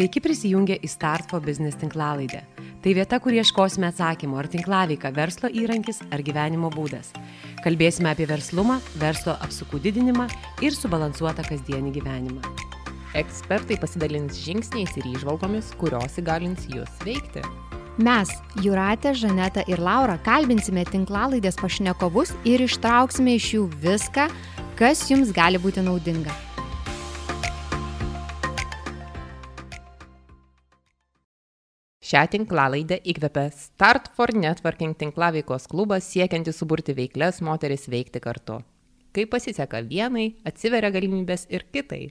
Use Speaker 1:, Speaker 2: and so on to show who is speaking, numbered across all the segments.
Speaker 1: Sveiki prisijungę į Start for Business tinklalaidę. Tai vieta, kur ieškosime atsakymų, ar tinklaveika verslo įrankis ar gyvenimo būdas. Kalbėsime apie verslumą, verslo apsukų didinimą ir subalansuotą kasdienį gyvenimą.
Speaker 2: Ekspertai pasidalins žingsniais ir įžvalgomis, kurios įgalins jūs veikti.
Speaker 3: Mes, Juratė, Žaneta ir Laura, kalbinsime tinklalaidės pašnekovus ir ištrauksime iš jų viską, kas jums gali būti naudinga.
Speaker 2: Šią tinklalaidę įkvepia Start for Networking tinklaveikos klubas siekiantis suburti veiklės moteris veikti kartu. Kai pasiseka vienai, atsiveria galimybės ir kitai.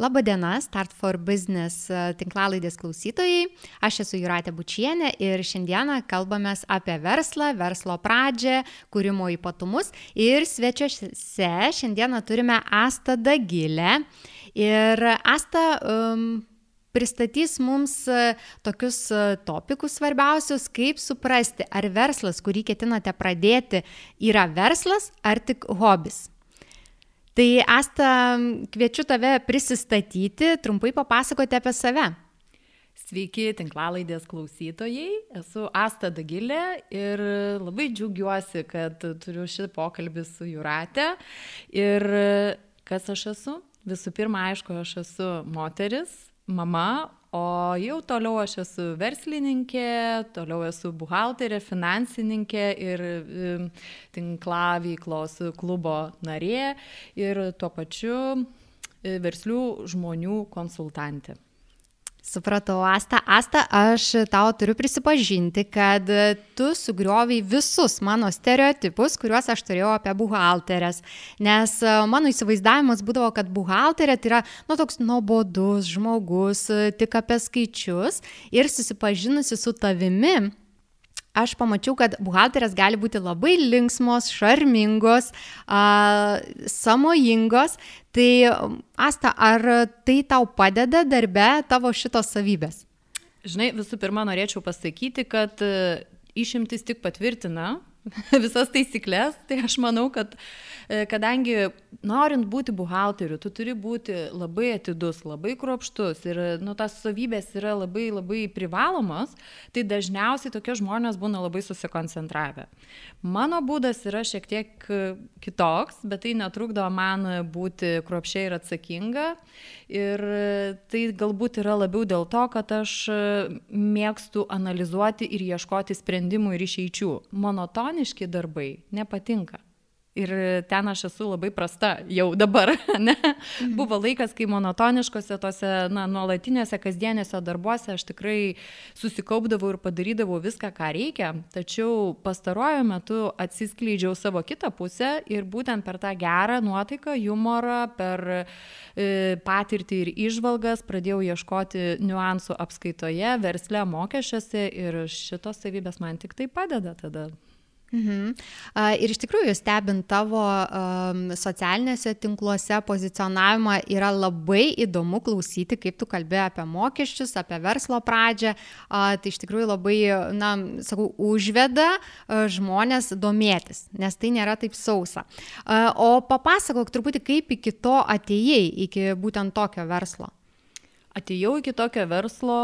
Speaker 3: Labadiena, Start for Business e, tinklalaidės klausytojai. Aš esu Juratė Bučienė ir šiandieną kalbame apie verslą, verslo pradžią, kūrimo ypatumus. Ir svečiuose šiandieną turime Astą Dagilę. Ir Asta um, pristatys mums e, tokius e, topikus svarbiausius, kaip suprasti, ar verslas, kurį ketinate pradėti, yra verslas ar tik hobis. Tai Asta, kviečiu tave prisistatyti, trumpai papasakoti apie save.
Speaker 4: Sveiki, tinklalaidės klausytojai. Esu Asta Dagilė ir labai džiaugiuosi, kad turiu šį pokalbį su Jurate. Ir kas aš esu? Visų pirma, aišku, aš esu moteris, mama, o jau toliau aš esu verslininkė, toliau esu buhalterė, finansininkė ir tinklaveiklos klubo narė ir tuo pačiu e, verslių žmonių konsultantė.
Speaker 3: Supratau, Asta. Asta, aš tau turiu prisipažinti, kad tu sugrioviai visus mano stereotipus, kuriuos aš turėjau apie buhalterės. Nes e, mano įsivaizdavimas būdavo, kad buhalterė tai yra, nu, toks nuobodus žmogus, tik apie skaičius. Ir susipažinusi su tavimi, aš pamačiau, kad buhalterės gali būti labai linksmos, šarmingos, a, samojingos. Tai Asta, ar tai tau padeda darbe tavo šitos savybės?
Speaker 4: Žinai, visų pirma, norėčiau pasakyti, kad e, išimtis tik patvirtina visas taisyklės, tai aš manau, kad E, kadangi norint būti buhalteriu, tu turi būti labai atidus, labai kruopštus ir nu, tas savybės yra labai labai privalomos, tai dažniausiai tokie žmonės būna labai susikoncentravę. Mano būdas yra šiek tiek kitoks, bet tai netrukdo man būti kruopšiai ir atsakinga. Ir tai galbūt yra labiau dėl to, kad aš mėgstu analizuoti ir ieškoti sprendimų ir išeičių. Monotoniški darbai nepatinka. Ir ten aš esu labai prasta jau dabar, ne? Mhm. Buvo laikas, kai monotoniškose, tose, na, nuolatinėse, kasdienėse darbuose aš tikrai susikaupdavau ir padarydavau viską, ką reikia, tačiau pastaruoju metu atsiskleidžiau savo kitą pusę ir būtent per tą gerą nuotaiką, humorą, per e, patirtį ir išvalgas pradėjau ieškoti niuansų apskaitoje, versle, mokesčiuose ir šitos savybės man tik tai padeda tada.
Speaker 3: Mhm. Ir iš tikrųjų, stebint tavo um, socialinėse tinkluose pozicionavimą, yra labai įdomu klausyti, kaip tu kalbėjai apie mokesčius, apie verslo pradžią. Uh, tai iš tikrųjų labai, na, sakau, užveda uh, žmonės domėtis, nes tai nėra taip sausa. Uh, o papasakok truputį, kaip iki to atėjai, iki būtent tokio verslo.
Speaker 4: Atėjau iki tokio verslo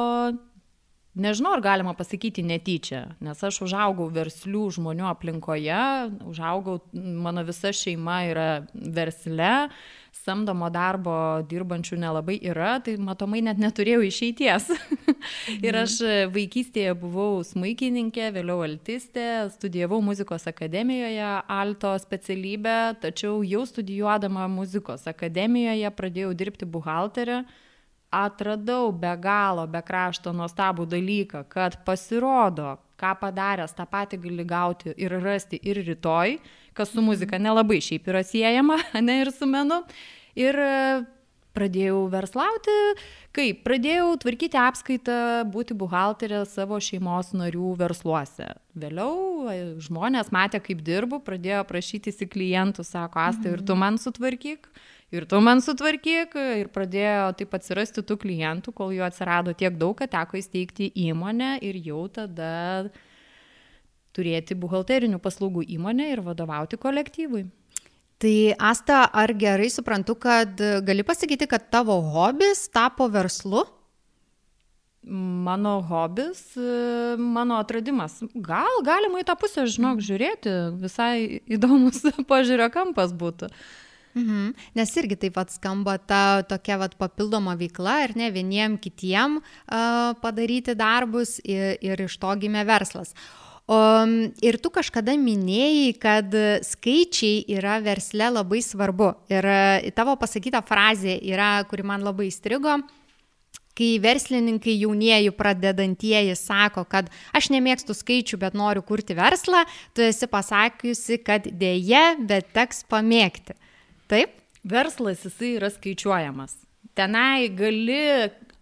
Speaker 4: nežinau, ar galima pasakyti netyčia, nes aš užaugau verslių žmonių aplinkoje, užaugau, mano visa šeima yra versle, samdomo darbo dirbančių nelabai yra, tai matomai net neturėjau išeities. ir aš vaikystėje buvau smuikininkė, vėliau altistė, studijavau muzikos akademijoje alto specialybę, tačiau jau studijuodama muzikos akademijoje pradėjau dirbti buhalterę atradau be galo, be krašto nuostabų dalyką, kad pasirodo, ką padaręs, tą patį gali gauti ir rasti ir rytoj, kas su muzika nelabai šiaip yra siejama, ne ir su menu. Ir e, pradėjau verslauti, kaip pradėjau tvarkyti apskaitą, būti buhalterė savo šeimos narių versluose. Vėliau e, žmonės matė, kaip dirbu, pradėjo prašytis į klientų, sako, Asta, ir tu man sutvarkyk. Ir tu man sutvarkyk ir pradėjo taip atsirasti tų klientų, kol jų atsirado tiek daug, kad teko įsteigti įmonę ir jau tada turėti buhalterinių paslaugų įmonę ir vadovauti kolektyvui.
Speaker 3: Tai Asta, ar gerai suprantu, kad gali pasakyti, kad tavo hobis tapo verslu?
Speaker 4: mano hobis, mano atradimas. Gal galima į tą pusę, žinok, žiūrėti, visai įdomus požiūrio kampas būtų.
Speaker 3: Mhm. Nes irgi taip pat skamba ta tokia vat, papildoma veikla ir ne vieniem kitiem uh, padaryti darbus ir, ir iš to gimė verslas. O, ir tu kažkada minėjai, kad skaičiai yra versle labai svarbu. Ir tavo pasakyta frazė yra, kuri man labai įstrigo, kai verslininkai jaunieji pradedantieji sako, kad aš nemėgstu skaičių, bet noriu kurti verslą, tu esi pasakiusi, kad dėje, bet teks pamėgti. Taip?
Speaker 4: Verslas jisai yra skaičiuojamas. Tenai gali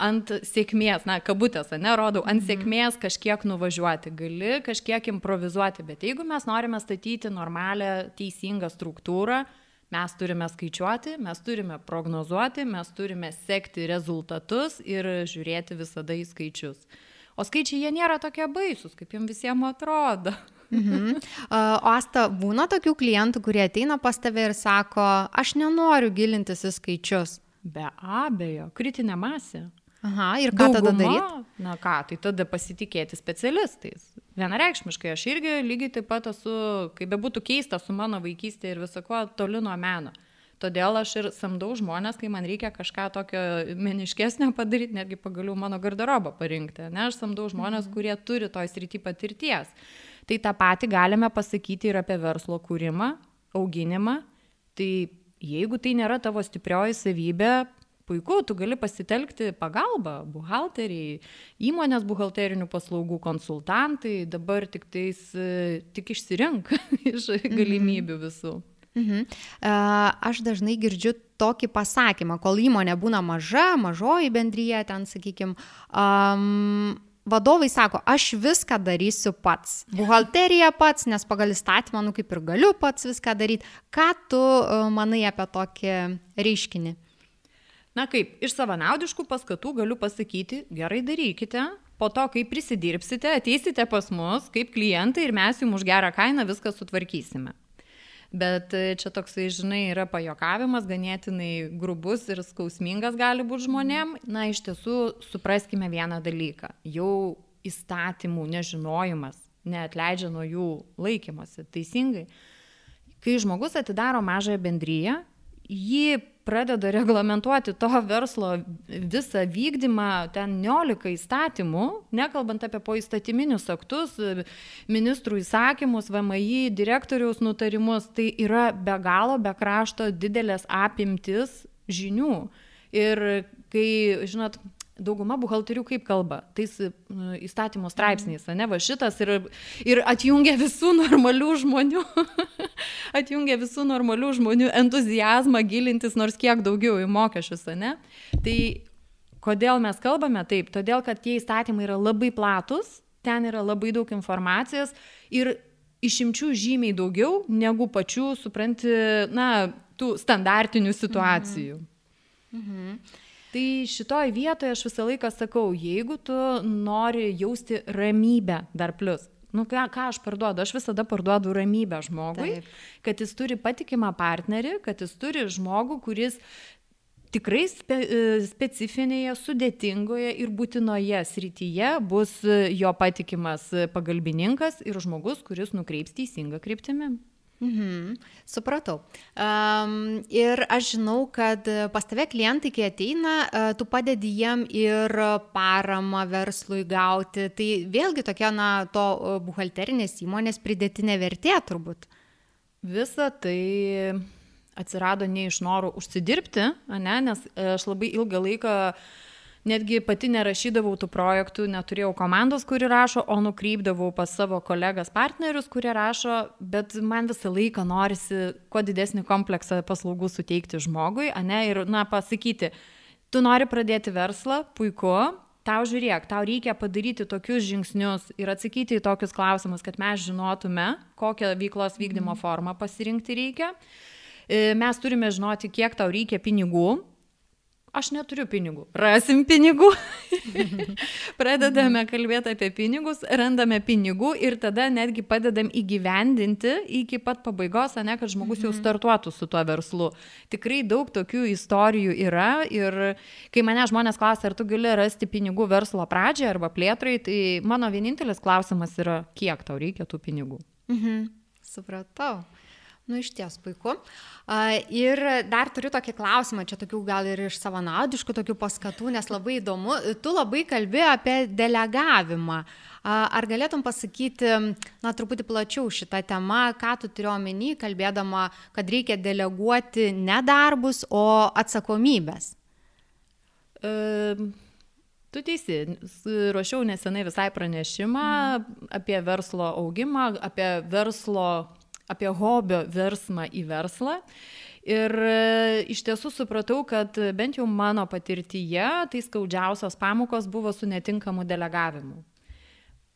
Speaker 4: ant sėkmės, na, kabutės, ne, rodau, ant mhm. sėkmės kažkiek nuvažiuoti, gali kažkiek improvizuoti, bet jeigu mes norime statyti normalią, teisingą struktūrą, Mes turime skaičiuoti, mes turime prognozuoti, mes turime sekti rezultatus ir žiūrėti visada į skaičius. O skaičiai jie nėra tokie baisus, kaip jums visiems atrodo.
Speaker 3: Mhm. O Asta, būna tokių klientų, kurie ateina pas tave ir sako, aš nenoriu gilintis į skaičius.
Speaker 4: Be abejo, kritinė masė.
Speaker 3: Aha, ir ką Dauguma, tada daryti?
Speaker 4: Na ką, tai tada pasitikėti specialistais. Vienareikšmiškai, aš irgi lygiai taip pat esu, kaip bebūtų keista, su mano vaikystė ir visako toli nuo meno. Todėl aš ir samdau žmonės, kai man reikia kažką tokio meniškesnio padaryti, netgi pagaliau mano garderobą parinkti. Ne, aš samdau žmonės, mhm. kurie turi toj srity patirties. Tai tą patį galime pasakyti ir apie verslo kūrimą, auginimą. Tai jeigu tai nėra tavo stiprioji savybė, puiku, tu gali pasitelkti pagalbą, buhalteriai, įmonės buhalterinių paslaugų konsultantai, dabar tik tais, tik išsirink iš mhm. galimybių visų.
Speaker 3: Mhm. Aš dažnai girdžiu tokį pasakymą, kol įmonė būna maža, mažoji bendryje, ten, sakykime, um, vadovai sako, aš viską darysiu pats. Buhalterija pats, nes pagal įstatymą, nu kaip ir galiu pats viską daryti. Ką tu uh, manai apie tokį reiškinį?
Speaker 4: Na kaip, iš savanaudiškų paskatų galiu pasakyti, gerai darykite, po to, kai prisidirbsite, ateisite pas mus kaip klientai ir mes jums už gerą kainą viską sutvarkysime. Bet e, čia toksai, žinai, yra pajokavimas, ganėtinai grubus ir skausmingas gali būti žmonėm. Na, iš tiesų, supraskime vieną dalyką. Jau įstatymų nežinojimas neatleidžia nuo jų laikymosi. Teisingai. Kai žmogus atidaro mažąją bendryją, jį pradeda reglamentuoti to verslo visą vykdymą, ten 19 įstatymų, nekalbant apie poįstatyminius aktus, ministrų įsakymus, VMI, direktoriaus nutarimus, tai yra be galo, be krašto didelės apimtis žinių. Ir kai, žinot, dauguma buhalterių kaip kalba, tais nu, įstatymų straipsniais, ne va šitas ir, ir atjungia visų normalių žmonių, atjungia visų normalių žmonių entuzijazmą gilintis nors kiek daugiau į mokesčius, ne? Tai kodėl mes kalbame taip? Todėl, kad tie įstatymai yra labai platus, ten yra labai daug informacijos ir išimčių žymiai daugiau negu pačių, supranti, na, tų standartinių situacijų. Mhm. Mhm. Tai šitoj vietoje aš visą laiką sakau, jeigu tu nori jausti ramybę dar plus, nu ką, ką aš parduodu, aš visada parduodu ramybę žmogui, Taip. kad jis turi patikimą partnerį, kad jis turi žmogų, kuris tikrai spe, e, specifinėje, sudėtingoje ir būtinoje srityje bus jo patikimas pagalbininkas ir žmogus, kuris nukreips teisingą kryptimį.
Speaker 3: Mhm, supratau. Um, ir aš žinau, kad pas tave klientai, kai ateina, tu padedi jiem ir paramą verslui gauti. Tai vėlgi tokia, na, to buhalterinės įmonės pridėtinė vertė turbūt.
Speaker 4: Visa tai atsirado ne iš noro užsidirbti, ne, nes aš labai ilgą laiką uh, netgi pati nerašydavau tų projektų, neturėjau komandos, kuri rašo, o nukreipdavau pas savo kolegas partnerius, kurie rašo, bet man visą laiką norisi kuo didesnį kompleksą paslaugų suteikti žmogui, ne, ir, na, pasakyti, tu nori pradėti verslą, puiku, tau žiūrėk, tau reikia padaryti tokius žingsnius ir atsakyti į tokius klausimus, kad mes žinotume, kokią veiklos vykdymo mhm. formą pasirinkti reikia. E, mes turime žinoti, kiek tau reikia pinigų, aš neturiu pinigų. Rasim pinigų. Pradedame kalbėti apie pinigus, randame pinigų ir tada netgi padedam įgyvendinti iki pat pabaigos, ne, kad žmogus jau mhm. startuotų su tuo verslu. Tikrai daug tokių istorijų yra ir kai mane žmonės klausia, ar tu gali rasti pinigų verslo pradžiai arba plėtrai, tai mano vienintelis klausimas yra, kiek tau reikia tų pinigų.
Speaker 3: Mhm. Supratau. Nu, iš ties puiku. Ir dar turiu tokį klausimą, čia tokių gal ir iš savanaudiškų tokių paskatų, nes labai įdomu. Tu labai kalbi apie delegavimą. Ar galėtum pasakyti, na, truputį plačiau šitą temą, ką tu turi omeny, kalbėdama, kad reikia deleguoti ne darbus, o atsakomybės?
Speaker 4: E, tu teisi, ruošiau nesenai visai pranešimą mm. apie verslo augimą, apie verslo apie hobio versmą į verslą. Ir e, iš tiesų supratau, kad bent jau mano patirtyje tai skaudžiausios pamokos buvo su netinkamu delegavimu.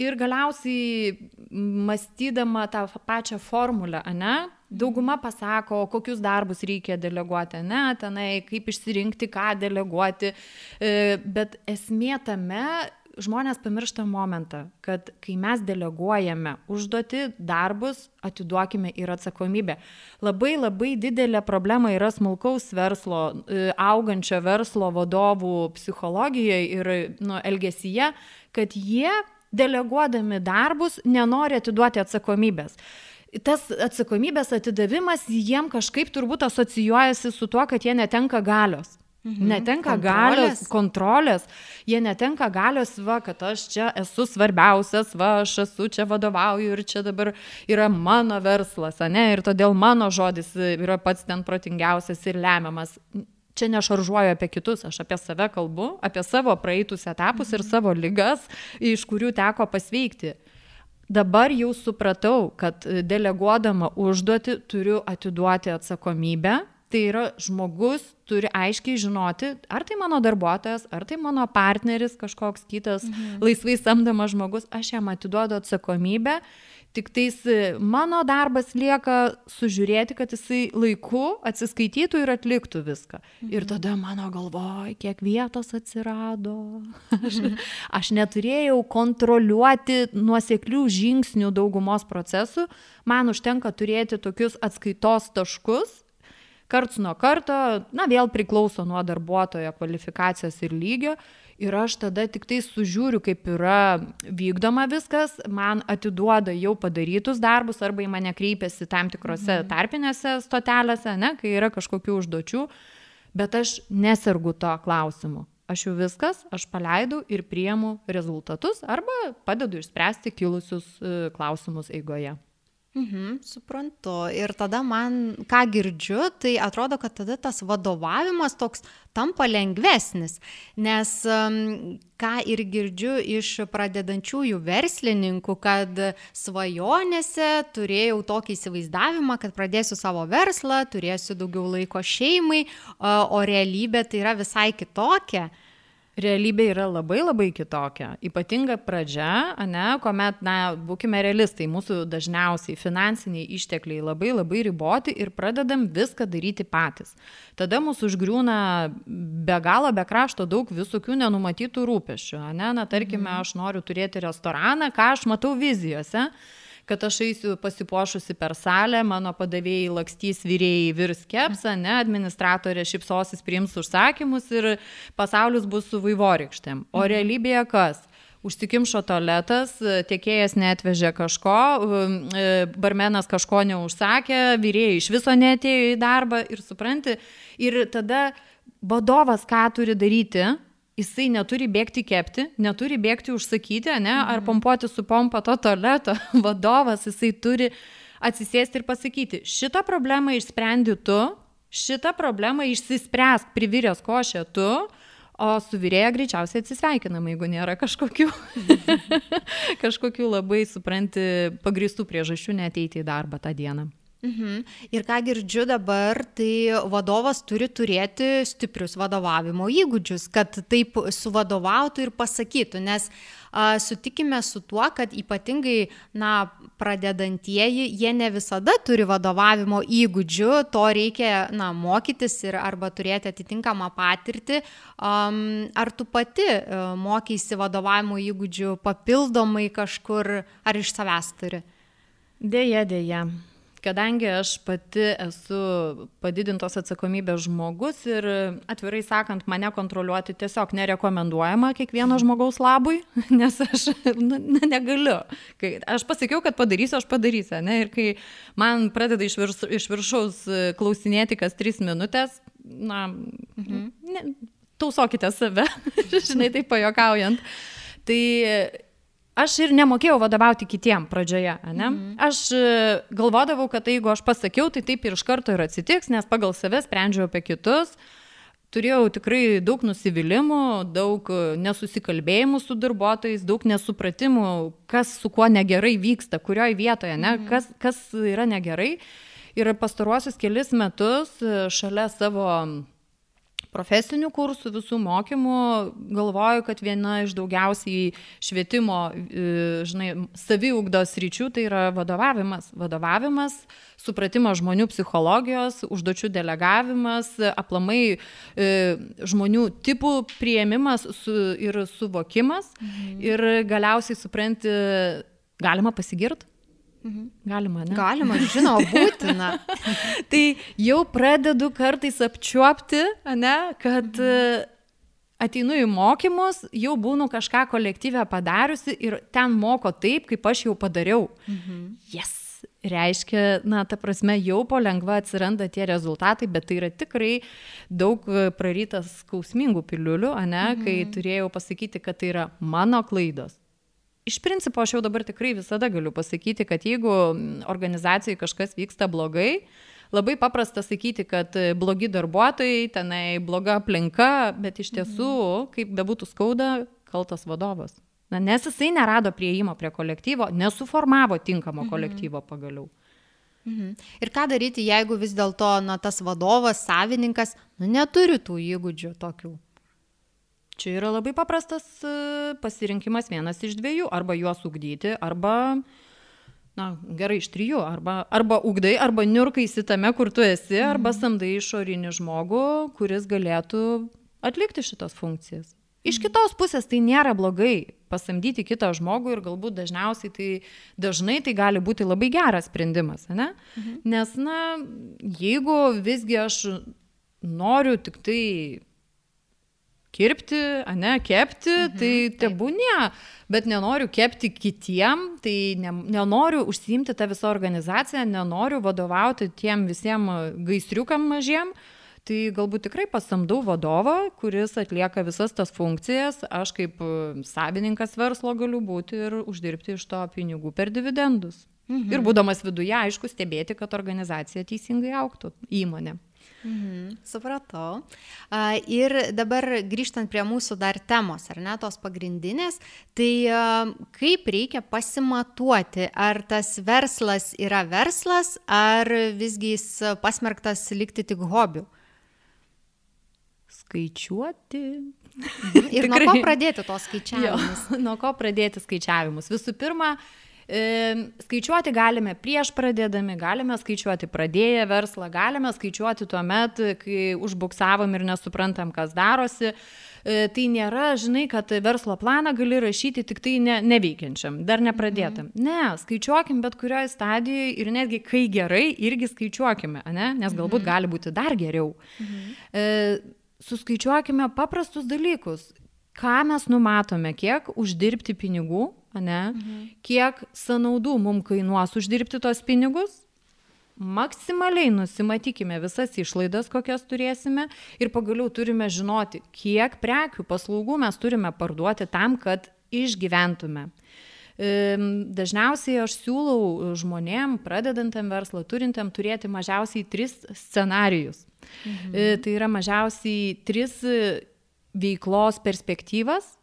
Speaker 4: Ir galiausiai, mąstydama tą pačią formulę, ne, dauguma pasako, kokius darbus reikia deleguoti, ne, tenai, kaip išsirinkti, ką deleguoti, e, bet esmė tame žmonės pamiršta momentą, kad kai mes deleguojame užduoti darbus, atiduokime ir atsakomybę. Labai labai didelė problema yra smulkaus verslo, e, augančio verslo vadovų psichologijoje ir nu, elgesyje, kad jie deleguodami darbus nenori atiduoti atsakomybės tas atsakomybės atidavimas jiem kažkaip turbūt asocijuojasi su tuo, kad jie netenka galios. Mhm. Netenka kontrolės. galios, kontrolės, jie netenka galios, va, kad aš čia esu svarbiausias, va, aš esu čia vadovauju ir čia dabar yra mano verslas, ne, ir todėl mano žodis yra pats ten protingiausias ir lemiamas. Čia nešaržuoju apie kitus, aš apie save kalbu, apie savo praeitus etapus mhm. ir savo lygas, iš kurių teko pasveikti. Dabar jau supratau, kad deleguodama užduoti turiu atiduoti atsakomybę Tai yra žmogus turi aiškiai žinoti, ar tai mano darbuotojas, ar tai mano partneris, kažkoks kitas mhm. laisvai samdomas žmogus, aš jam atiduodu atsakomybę, tik tais e, mano darbas lieka sužiūrėti, kad jisai laiku atsiskaitytų ir atliktų viską. Mhm. Ir tada mano galvoj, kiek vietos atsirado. Aš, mhm. aš neturėjau kontroliuoti nuoseklių žingsnių daugumos procesų, man užtenka turėti tokius atskaitos taškus karts nuo karto, na vėl priklauso nuo darbuotojo kvalifikacijos ir lygio. Ir aš tada tik tai sužiūriu, kaip yra vykdoma viskas, man atiduoda jau padarytus darbus arba į mane kreipiasi tam tikrose mhm. tarpinėse stotelėse, ne, kai yra kažkokių užduočių, bet aš nesergu to klausimu. Aš jau viskas, aš paleidau ir priemu rezultatus arba padedu išspręsti kilusius e, klausimus eigoje.
Speaker 3: Mhm, suprantu. Ir tada man, ką girdžiu, tai atrodo, kad tada tas vadovavimas toks tampa lengvesnis. Nes ką ir girdžiu iš pradedančiųjų verslininkų, kad svajonėse turėjau tokį įsivaizdavimą, kad pradėsiu savo verslą, turėsiu daugiau laiko šeimai, o realybė tai yra visai kitokia
Speaker 4: realybė yra labai labai kitokia. Ypatinga pradžia, ne, kuomet, na, būkime realistai, mūsų dažniausiai finansiniai ištekliai labai labai riboti ir pradedam viską daryti patys. Tada mūsų užgriūna be galo, be krašto daug visokių nenumatytų rūpešių. Ne? Na, tarkime, mhm. aš noriu turėti restoraną, ką aš matau vizijose kad aš eisiu pasipuošusi per salę, mano padavėjai lakstys vyrėjai virs kepsą, ne, administratorė šipsosis priims užsakymus ir pasaulis bus su vaivorykštėm. O mhm. realybėje kas? Užsikimšo toaletas, tiekėjas netvežė kažko, um, e, barmenas kažko neužsakė, vyrėjai iš viso netėjo į darbą ir supranti, ir tada vadovas ką turi daryti, jisai neturi bėgti kepti, neturi bėgti užsakyti, ne, ar mhm. pompuoti su pompa to tualeto. Vadovas, jisai turi atsisėsti ir pasakyti, šitą problemą išsprendi tu, šitą problemą išsispręsk priviręs košę tu, o su vyrėja greičiausiai atsisveikinama, jeigu nėra kažkokių, kažkokių labai, supranti, pagristų priežasčių neteiti į darbą tą dieną.
Speaker 3: Mhm. Ir ką girdžiu dabar, tai vadovas turi turėti stiprius vadovavimo įgūdžius, kad taip suvadovautų ir pasakytų, nes a, sutikime su tuo, kad ypatingai, na, pradedantieji, jie ne visada turi vadovavimo įgūdžių, to reikia, na, mokytis ir arba turėti atitinkamą patirtį. Um, ar tu pati uh, mokysi vadovavimo įgūdžių papildomai kažkur, ar iš savęs turi?
Speaker 4: Deja, deja kadangi aš pati esu padidintos atsakomybės žmogus ir atvirai sakant, mane kontroliuoti tiesiog nerekomenduojama kiekvieno žmogaus labui, nes aš nu, na, negaliu. Kai aš pasakiau, kad padarysiu, aš padarysiu. Ne? Ir kai man pradeda iš, virs, iš viršaus klausinėti kas tris minutės, na, mhm. ne, tausokite save, žinai, taip pajokaujant. Tai aš ir nemokėjau vadovauti kitiem pradžioje, ne? Mhm. Aš e, galvodavau, kad tai, jeigu aš pasakiau, tai taip ir iš karto ir atsitiks, nes pagal save sprendžiau apie kitus. Turėjau tikrai daug nusivylimų, daug e, nesusikalbėjimų su darbuotojais, daug nesupratimų, kas su kuo negerai vyksta, kurioje vietoje, ne? Mhm. kas, kas yra negerai. Ir pastaruosius kelis metus e, šalia savo profesinių kursų, visų mokymų, galvoju, kad viena iš daugiausiai švietimo, e, žinai, saviugdos ryčių tai yra vadovavimas. Vadovavimas, supratimas žmonių psichologijos, užduočių delegavimas, aplamai e, žmonių tipų prieimimas su, ir suvokimas. Mhm. Ir galiausiai supranti, galima pasigirti
Speaker 3: Mhm. Galima, ne? Galima, žinoma, būtina.
Speaker 4: tai jau pradedu kartais apčiuopti, ne, kad mhm. ateinu į mokymus, jau būnu kažką kolektyvę padariusi ir ten moko taip, kaip aš jau padariau. Mhm. Yes. Reiškia, na, ta prasme, jau po lengva atsiranda tie rezultatai, bet tai yra tikrai daug prarytas skausmingų piliulių, ne, mhm. kai turėjau pasakyti, kad tai yra mano klaidos iš principo aš jau dabar tikrai visada galiu pasakyti, kad jeigu organizacijai kažkas vyksta blogai, labai paprasta sakyti, kad blogi darbuotojai, tenai bloga aplinka, bet iš tiesų, mhm. kaip bebūtų skauda, kaltas vadovas. Na, nes jisai nerado prieimo prie kolektyvo, nesuformavo tinkamo mhm. kolektyvo pagaliau.
Speaker 3: Mhm. Ir ką daryti, jeigu vis dėlto tas vadovas, savininkas, nu, neturi tų įgūdžių tokių?
Speaker 4: Čia yra labai paprastas e, pasirinkimas vienas iš dviejų, arba juos ugdyti, arba, na, gerai, iš trijų, arba, arba ugdai, arba niurkaisi tame, kur tu esi, mhm. arba samdai išorinį žmogų, kuris galėtų atlikti šitas funkcijas. Iš mhm. kitos pusės tai nėra blogai pasamdyti kitą žmogų ir galbūt dažniausiai tai dažnai tai gali būti labai geras sprendimas, ne? Mhm. Nes, na, jeigu visgi aš noriu tik tai kirpti, ne, kepti, mhm, tai tebūnė, bet nenoriu kepti kitiem, tai ne, nenoriu užsiimti tą visą organizaciją, nenoriu vadovauti tiem visiems gaisriukam mažiem. Tai galbūt tikrai pasamdau vadovą, kuris atlieka visas tas funkcijas, aš kaip savininkas verslo galiu būti ir uždirbti iš to pinigų per dividendus. Mhm. Ir būdamas viduje, aišku, stebėti, kad organizacija teisingai auktų įmonė.
Speaker 3: Mhm, supratau. Ir dabar grįžtant prie mūsų dar temos, ar ne, tos pagrindinės, tai kaip reikia pasimatuoti, ar tas verslas yra verslas, ar visgi jis pasmerktas likti tik hobiu?
Speaker 4: Skaičiuoti.
Speaker 3: Mhm. Ir Tikrai. nuo ko pradėti tos skaičiavimus?
Speaker 4: Jo, nuo ko pradėti skaičiavimus? Visų pirma, Skaičiuoti galime prieš pradėdami, galime skaičiuoti pradėję verslą, galime skaičiuoti tuo metu, kai užbuksavom ir nesuprantam, kas darosi. E, tai nėra, žinai, kad verslo planą gali rašyti tik tai ne, neveikiančiam, dar nepradėtam. Mhm. Ne, skaičiuokim bet kurioje stadijoje ir netgi kai gerai, irgi skaičiuokime, ne? nes galbūt mhm. gali būti dar geriau. Mhm. E, suskaičiuokime paprastus dalykus. Ką mes numatome, kiek uždirbti pinigų ne? Mhm. Kiek sąnaudų mums kainuos uždirbti tos pinigus? Maksimaliai nusimatykime visas išlaidas, kokias turėsime ir pagaliau turime žinoti, kiek prekių, paslaugų mes turime parduoti tam, kad išgyventume. Dažniausiai aš siūlau žmonėm, pradedantiem verslą, turintiem turėti mažiausiai tris scenarius. Mhm. E, tai yra mažiausiai tris veiklos perspektyvas,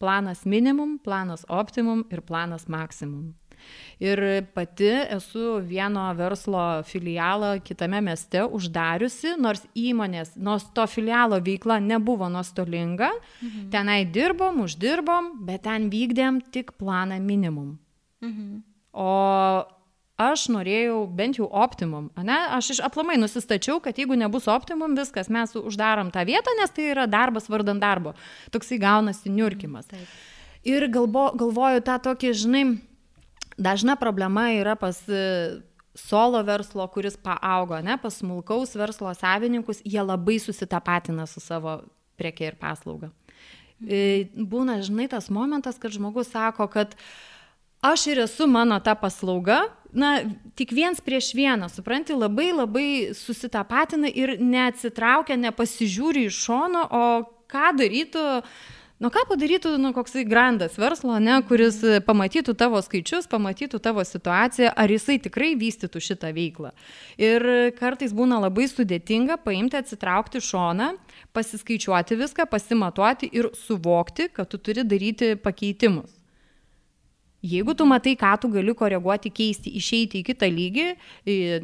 Speaker 4: planas minimum, planas optimum ir planas maksimum. Ir pati esu vieno verslo filialą kitame mieste uždariusi, nors įmonės, nors to filialo veikla nebuvo nuostolinga, mhm. tenai dirbom, uždirbom, bet ten vykdėm tik planą minimum. Mhm. O aš norėjau bent jau optimum, ne? Aš iš aplamai nusistačiau, kad jeigu nebus optimum, viskas, mes uždarom tą vietą, nes tai yra darbas vardant darbo. Toksai gaunasi niurkimas. Taip. Ir galvo, galvoju tą tokį, žinai, dažna problema yra pas e, solo verslo, kuris paaugo, ne, pas smulkaus verslo savininkus, jie labai susitapatina su savo prekia ir paslauga. E, būna, žinai, tas momentas, kad žmogus sako, kad aš ir esu mano ta paslauga, na, tik viens prieš vieną, supranti, labai labai susitapatina ir neatsitraukia, nepasižiūri iš šono, o ką darytų Nu ką padarytų nu, koksai grandas verslo, ne, kuris pamatytų tavo skaičius, pamatytų tavo situaciją, ar jisai tikrai vystytų šitą veiklą. Ir kartais būna labai sudėtinga paimti, atsitraukti šoną, pasiskaičiuoti viską, pasimatuoti ir suvokti, kad tu turi daryti pakeitimus. Jeigu tu matai, ką tu gali koreguoti, keisti, išeiti į kitą lygį,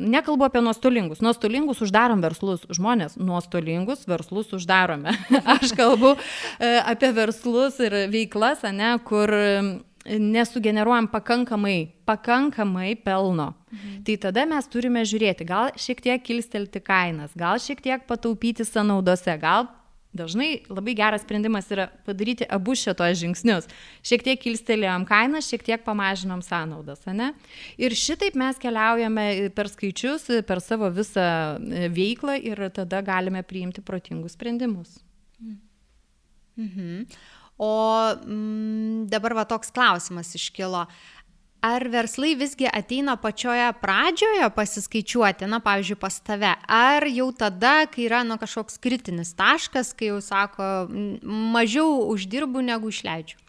Speaker 4: nekalbu apie nuostolingus. Nuostolingus uždarom verslus. Žmonės, nuostolingus verslus uždarome. Aš kalbu e, apie verslus ir veiklas, ne, kur nesugeneruojam pakankamai, pakankamai pelno. Mhm. Tai tada mes turime žiūrėti, gal šiek tiek kilstelti kainas, gal šiek tiek pataupyti sąnaudose, gal Dažnai labai geras sprendimas yra padaryti abu šitos žingsnius. Šiek tiek kilstelėjom kainą, šiek tiek pamažinom sąnaudas, ne? Ir šitaip mes keliaujame per skaičius, per savo visą e, veiklą ir tada galime priimti protingus sprendimus.
Speaker 3: Mhm. O mm, dabar va toks klausimas iškilo. Ar verslai visgi ateina pačioje pradžioje pasiskaičiuoti, na, pavyzdžiui, pas tave, ar jau tada, kai yra nu, kažkoks kritinis taškas, kai jau sako, mažiau uždirbu negu išleidžiu?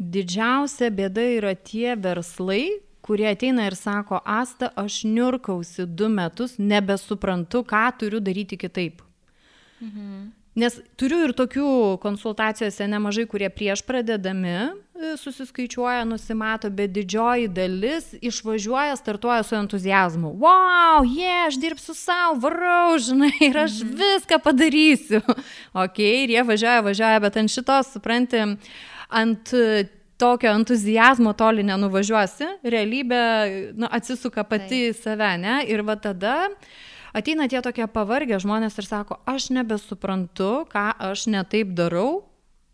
Speaker 4: Didžiausia bėda yra tie verslai, kurie ateina ir sako, Asta, aš niurkausi du metus, nebesuprantu, ką turiu daryti kitaip. Mhm. Nes turiu ir tokių konsultacijose nemažai, kurie prieš pradedami e, susiskaičiuoja, nusimato, bet didžioji dalis išvažiuoja, startuoja su entuzijazmu. Wow, jie, yeah, aš dirbsiu savo, varau, žinai, ir aš mhm. viską padarysiu. ok, ir jie važiuoja, važiuoja, bet ant šitos, supranti, ant tokio entuzijazmo toli nenuvažiuosi, realybė nu, atsisuka pati į save, ne? Ir va tada ateina tie tokie pavargę žmonės ir sako, aš nebesuprantu, ką aš netaip darau,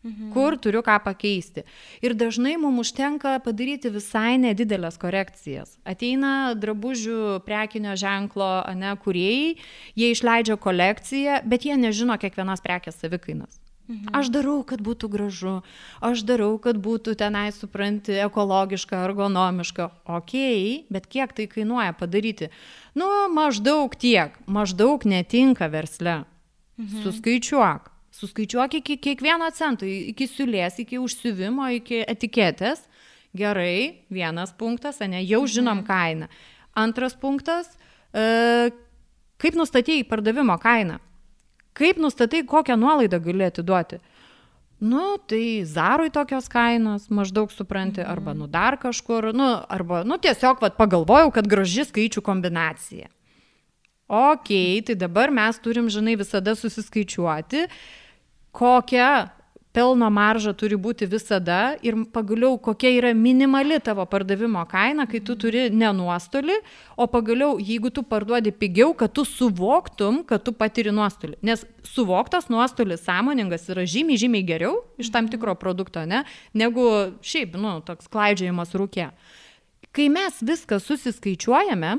Speaker 4: Mhm. kur turiu ką pakeisti. Ir dažnai mums užtenka padaryti visai nedidelės korekcijas. Ateina drabužių prekinio ženklo, ne, kuriejai, jie išleidžia kolekciją, bet jie nežino kiekvienos prekės savikainos. Mhm. Aš darau, kad būtų gražu, aš darau, kad būtų tenai, supranti, ekologiška, ergonomiška. Ok, bet kiek tai kainuoja padaryti? Nu, maždaug tiek, maždaug netinka versle. Mhm. Suskaičiuok. Suskaičiuok iki kiekvieno cento, iki siulės, iki užsiuvimo, iki etiketės. Gerai, vienas punktas, ne, jau mhm. žinom mhm. kainą. Antras punktas, e, kaip nustatėjai pardavimo kainą? Kaip nustatai, kokią nuolaidą gali atiduoti? Nu, tai Zarui tokios kainos, maždaug supranti, mhm. arba nu dar kažkur, nu, arba, nu, tiesiog vat, pagalvojau, kad graži skaičių kombinacija. Ok, tai dabar mes turim, žinai, visada susiskaičiuoti, kokią pelno marža turi būti visada ir pagaliau kokia yra minimali tavo pardavimo kaina, kai tu turi ne nuostolį, o pagaliau jeigu tu parduodi pigiau, kad tu suvoktum, kad tu patiri nuostolį. Nes suvoktas nuostolis sąmoningas yra žymiai, žymiai geriau iš tam tikro produkto, ne, negu šiaip, nu, toks klaidžiajimas rūkė. Kai mes viską susiskaičiuojame,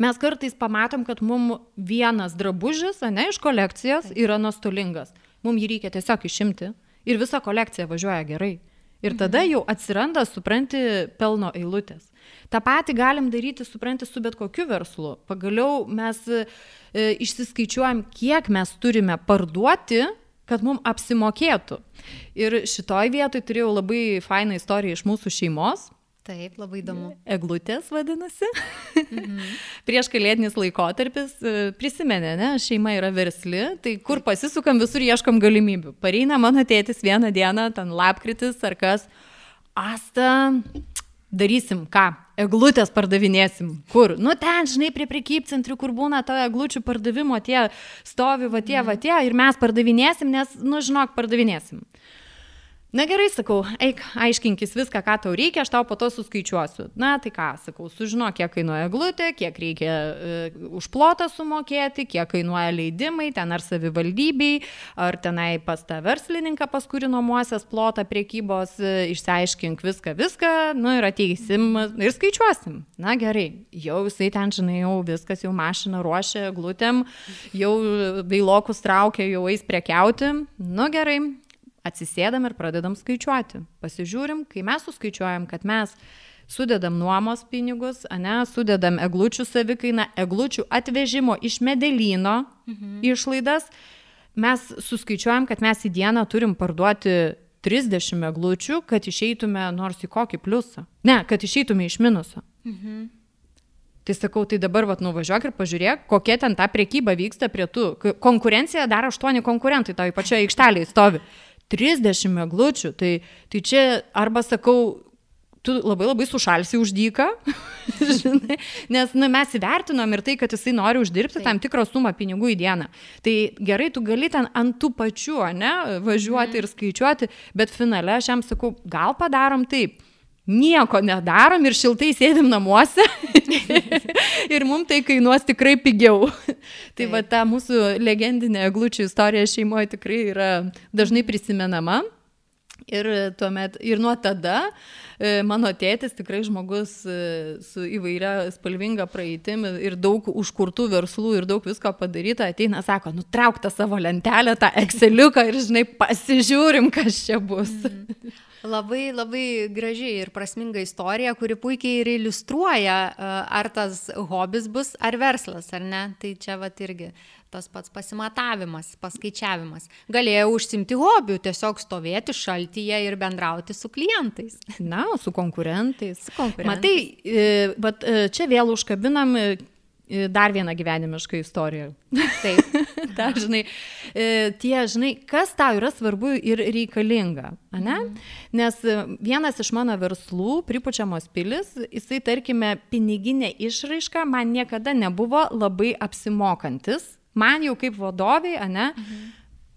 Speaker 4: mes kartais pamatom, kad mums vienas drabužis, ne, iš kolekcijos yra nuostolingas mums jį reikia tiesiog išimti ir visa kolekcija važiuoja gerai. Ir tada mhm. jau atsiranda, supranti, pelno eilutės. Ta pati galim daryti, supranti, su bet kokiu verslu. Pagaliau mes e, išsiskaičiuojam, kiek mes turime parduoti, kad mums apsimokėtų. Ir šitoj vietoj turėjau labai fainą istoriją iš mūsų šeimos.
Speaker 3: Taip, labai įdomu.
Speaker 4: Eglutės vadinasi. Mhm. Prieš kalėdinis laikotarpis, e, prisimenė, ne, šeima yra versli, tai kur pasisukam, visur ieškom galimybių. Pareina mano tėtis vieną dieną, ten lapkritis ar kas, asta, darysim ką? Eglutės pardavinėsim. Kur? Nu ten, žinai, prie prekybcentrių, kur būna to eglučių pardavimo, tie stovi, va tie, va tie, ir mes pardavinėsim, nes, nu žinok, pardavinėsim. Na gerai, sakau, eik, aiškinkis viską, ką tau reikia, aš tau po to suskaičiuosiu. Na tai ką, sakau, sužino, kiek kainuoja glutė, kiek reikia uh, už plotą sumokėti, kiek kainuoja leidimai, ten ar savivaldybei, ar tenai pas tą verslininką, pas kurį nuomosias plotą priekybos, uh, išsiaiškink viską, viską, nu ir ateisim ir skaičiuosim. Na gerai, jau jisai ten, žinai, jau viskas, jau mašina ruošia glutėm, jau vailokus traukia, jau eis prekiauti. Nu gerai, atsisėdam ir pradedam skaičiuoti. Pasižiūrim, kai mes suskaičiuojam, kad mes sudedam nuomos pinigus, ne, sudedam eglučių savikainą, eglučių atvežimo iš medelyno mhm. išlaidas, mes suskaičiuojam, kad mes į dieną turim parduoti 30 eglučių, kad išeitume nors į kokį pliusą. Ne, kad išeitume iš minuso. Mhm. Tai sakau, tai dabar vat, nuvažiuok ir pažiūrėk, kokia ten ta priekyba vyksta prie tų. Konkurencija dar aštuoni konkurentai toj pačioje aikštelėje stovi. 30 eglučių, tai, tai čia arba sakau, tu labai labai sušalsi už dyką, žinai, nes nu, mes įvertinom ir tai, kad jisai nori uždirbti Taip. tam tikrą sumą pinigų į dieną. Tai gerai, tu gali ten ant tų pačių, ne, važiuoti mm. ir skaičiuoti, bet finale aš jam sakau, gal padarom taip nieko nedarom ir šiltai sėdim namuose ir mums tai kainuos tikrai pigiau. tai va ta mūsų legendinė eglučių istorija šeimoje tikrai yra dažnai prisimenama. Ir, tuomet, ir nuo tada e, mano tėtis tikrai žmogus e, su įvairia spalvinga praeitim ir daug užkurtų verslų ir daug visko padaryta, ateina, sako, nutrauk tą savo lentelę, tą Exceliuką ir, žinai, pasižiūrim, kas čia bus. Mm.
Speaker 3: Labai, labai graži ir prasminga istorija, kuri puikiai ir iliustruoja, ar tas hobis bus, ar verslas, ar ne. Tai čia va irgi tas pats pasimatavimas, paskaičiavimas. Galėjau užsimti hobių, tiesiog stovėti šaltyje ir bendrauti su klientais.
Speaker 4: Na, su konkurentais.
Speaker 3: Su konkurentais.
Speaker 4: Matai, e, bet e, čia vėl užkabinam e, dar vieną gyvenimišką istoriją.
Speaker 3: Taip.
Speaker 4: Ta, žinai, e, tie, žinai, kas tau yra svarbu ir reikalinga, ne? Mm. Nes e, vienas iš mano verslų, pripučiamos pilis, jisai, tarkime, piniginė išraiška man niekada nebuvo labai apsimokantis, man jau kaip vadoviai, ne? Mm.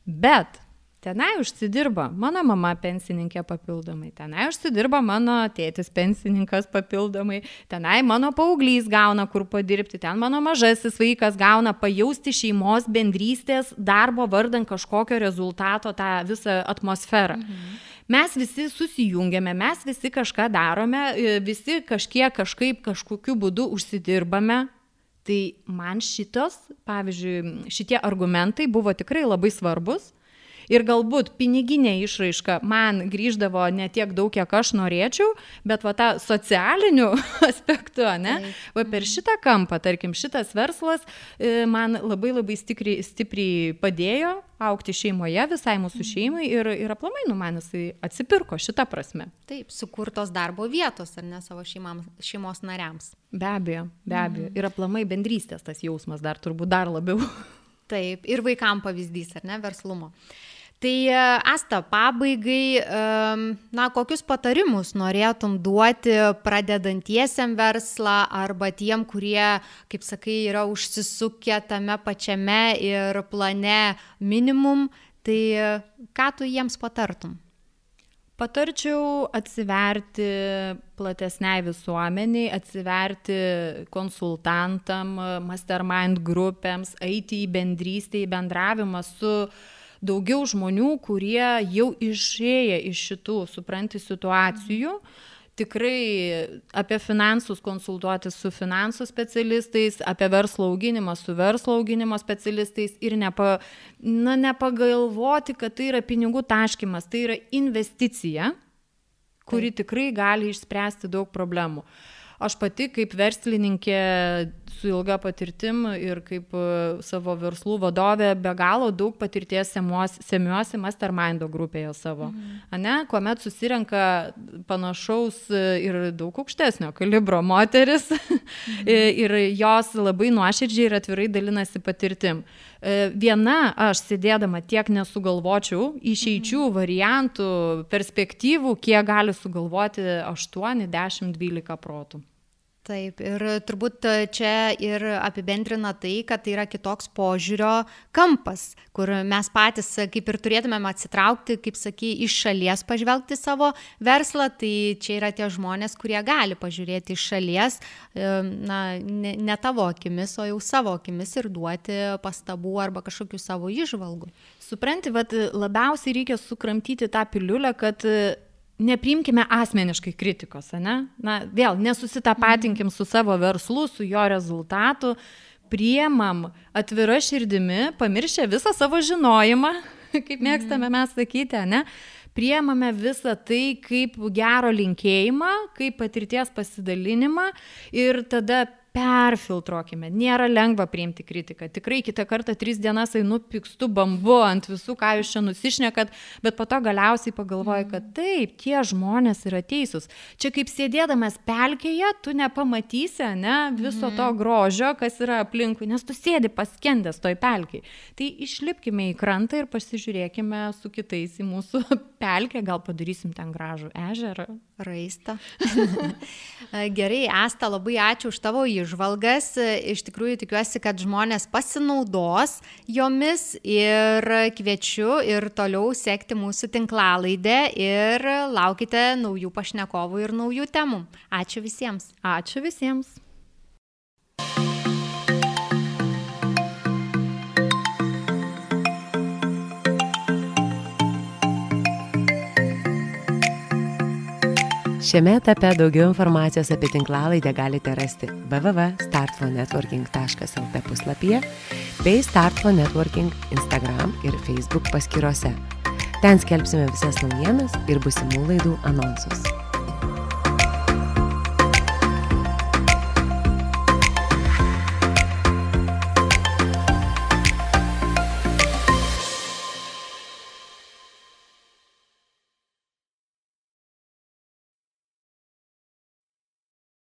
Speaker 4: Bet Tenai užsidirba mano mama pensininkė papildomai, tenai užsidirba mano tėtis pensininkas papildomai, tenai mano paauglys gauna kur padirbti, ten mano mažasis vaikas gauna pajausti šeimos bendrystės darbo vardant kažkokio rezultato tą visą atmosferą. Mhm. Mes visi susijungiame, mes visi kažką darome, visi kažkiek kažkaip kažkokiu būdu užsidirbame, Tai man šitos, pavyzdžiui, šitie argumentai buvo tikrai labai svarbus ir galbūt piniginė išraiška man grįždavo ne tiek daug, kiek aš norėčiau, bet va tą socialiniu aspektu, ne, va per mhm. šitą kampą, tarkim, šitas verslas e, man labai labai stipriai, stipriai padėjo aukti šeimoje, visai mūsų mhm. šeimai ir, ir aplamai, nu, man jisai atsipirko šitą prasme.
Speaker 3: Taip, sukurtos darbo vietos, ar ne savo šeimams, šeimos nariams.
Speaker 4: Be abejo, be abejo. Mhm. Ir aplamai bendrystės tas jausmas dar turbūt dar labiau.
Speaker 3: Taip, ir vaikam pavyzdys, ar ne, verslumo. Tai e, Asta, pabaigai, na, kokius patarimus norėtum duoti pradedantiesiam verslą arba tiem, kurie, kaip sakai, yra užsisukę tame pačiame ir plane minimum, tai e, ką tu jiems patartum?
Speaker 4: Patarčiau atsiverti platesniai visuomeniai, atsiverti konsultantam, mastermind grupėms, eiti į bendrystę, į bendravimą su uh, daugiau žmonių, kurie jau išėję iš šitų, supranti, situacijų. Tikrai apie finansus konsultuotis su finansų specialistais, apie verslo auginimą su verslo auginimo specialistais ir nepa, na, nepagalvoti, kad tai yra pinigų taškimas, tai yra investicija, kuri tikrai gali išspręsti daug problemų. Aš pati kaip verslininkė su ilga patirtim ir kaip e, savo verslų vadovė be galo daug patirties semiuosi mastermindo grupėje savo. Mhm. Ane, kuomet susirenka panašaus ir daug aukštesnio kalibro moteris mhm. ir jos labai nuoširdžiai ir atvirai dalinasi patirtim. E, viena aš sėdėdama tiek nesugalvočiau išeičių, mhm. variantų, perspektyvų, kiek gali sugalvoti 8, 10, 12 protų.
Speaker 3: Taip, ir turbūt čia ir apibendrina tai, kad tai yra kitoks požiūrio kampas, kur mes patys kaip ir turėtumėm atsitraukti, kaip saky, iš šalies pažvelgti savo verslą, tai čia yra tie žmonės, kurie gali pažiūrėti iš šalies, na, ne, ne tavo akimis, o jau savo akimis ir duoti pastabų arba kažkokių savo išvalgų.
Speaker 4: Supranti, bet labiausiai reikia sukramtyti tą piliulę, kad nepriimkime asmeniškai kritikos, ne? Na, vėl, nesusitapatinkim su savo verslu, su jo rezultatu, priemam atvira širdimi, pamiršę visą savo žinojimą, kaip mėgstame mes sakyti, ne? priemame visą tai kaip gero linkėjimą, kaip patirties pasidalinimą ir tada perfiltruokime. Nėra lengva priimti kritiką. Tikrai kitą kartą tris dienas einu pikstu bambu ant visų, ką jūs čia nusišnekat, bet po to galiausiai pagalvoju, kad taip, tie žmonės yra teisūs. Čia kaip sėdėdamas pelkėje, tu nepamatysi, ne, viso to mhm. grožio, kas yra aplinkui, nes tu sėdi paskendęs toj pelkiai. Tai išlipkime į krantą ir pasižiūrėkime su kitais į mūsų pelkę, gal padarysim ten gražų ežerą.
Speaker 3: Raista. Gerai, Asta, labai ačiū už tavo išvalgas. Iš tikrųjų tikiuosi, kad žmonės pasinaudos jomis ir kviečiu ir toliau sekti mūsų tinklalaidę ir laukite naujų pašnekovų ir naujų temų. Ačiū visiems.
Speaker 4: Ačiū visiems.
Speaker 1: Šiame etape daugiau informacijos apie tinklalaidę galite rasti www.startfonetworking.lt puslapyje bei Startfo Networking Instagram ir Facebook paskyrose. Ten skelbsime visas naujienas ir busimų laidų anonsus.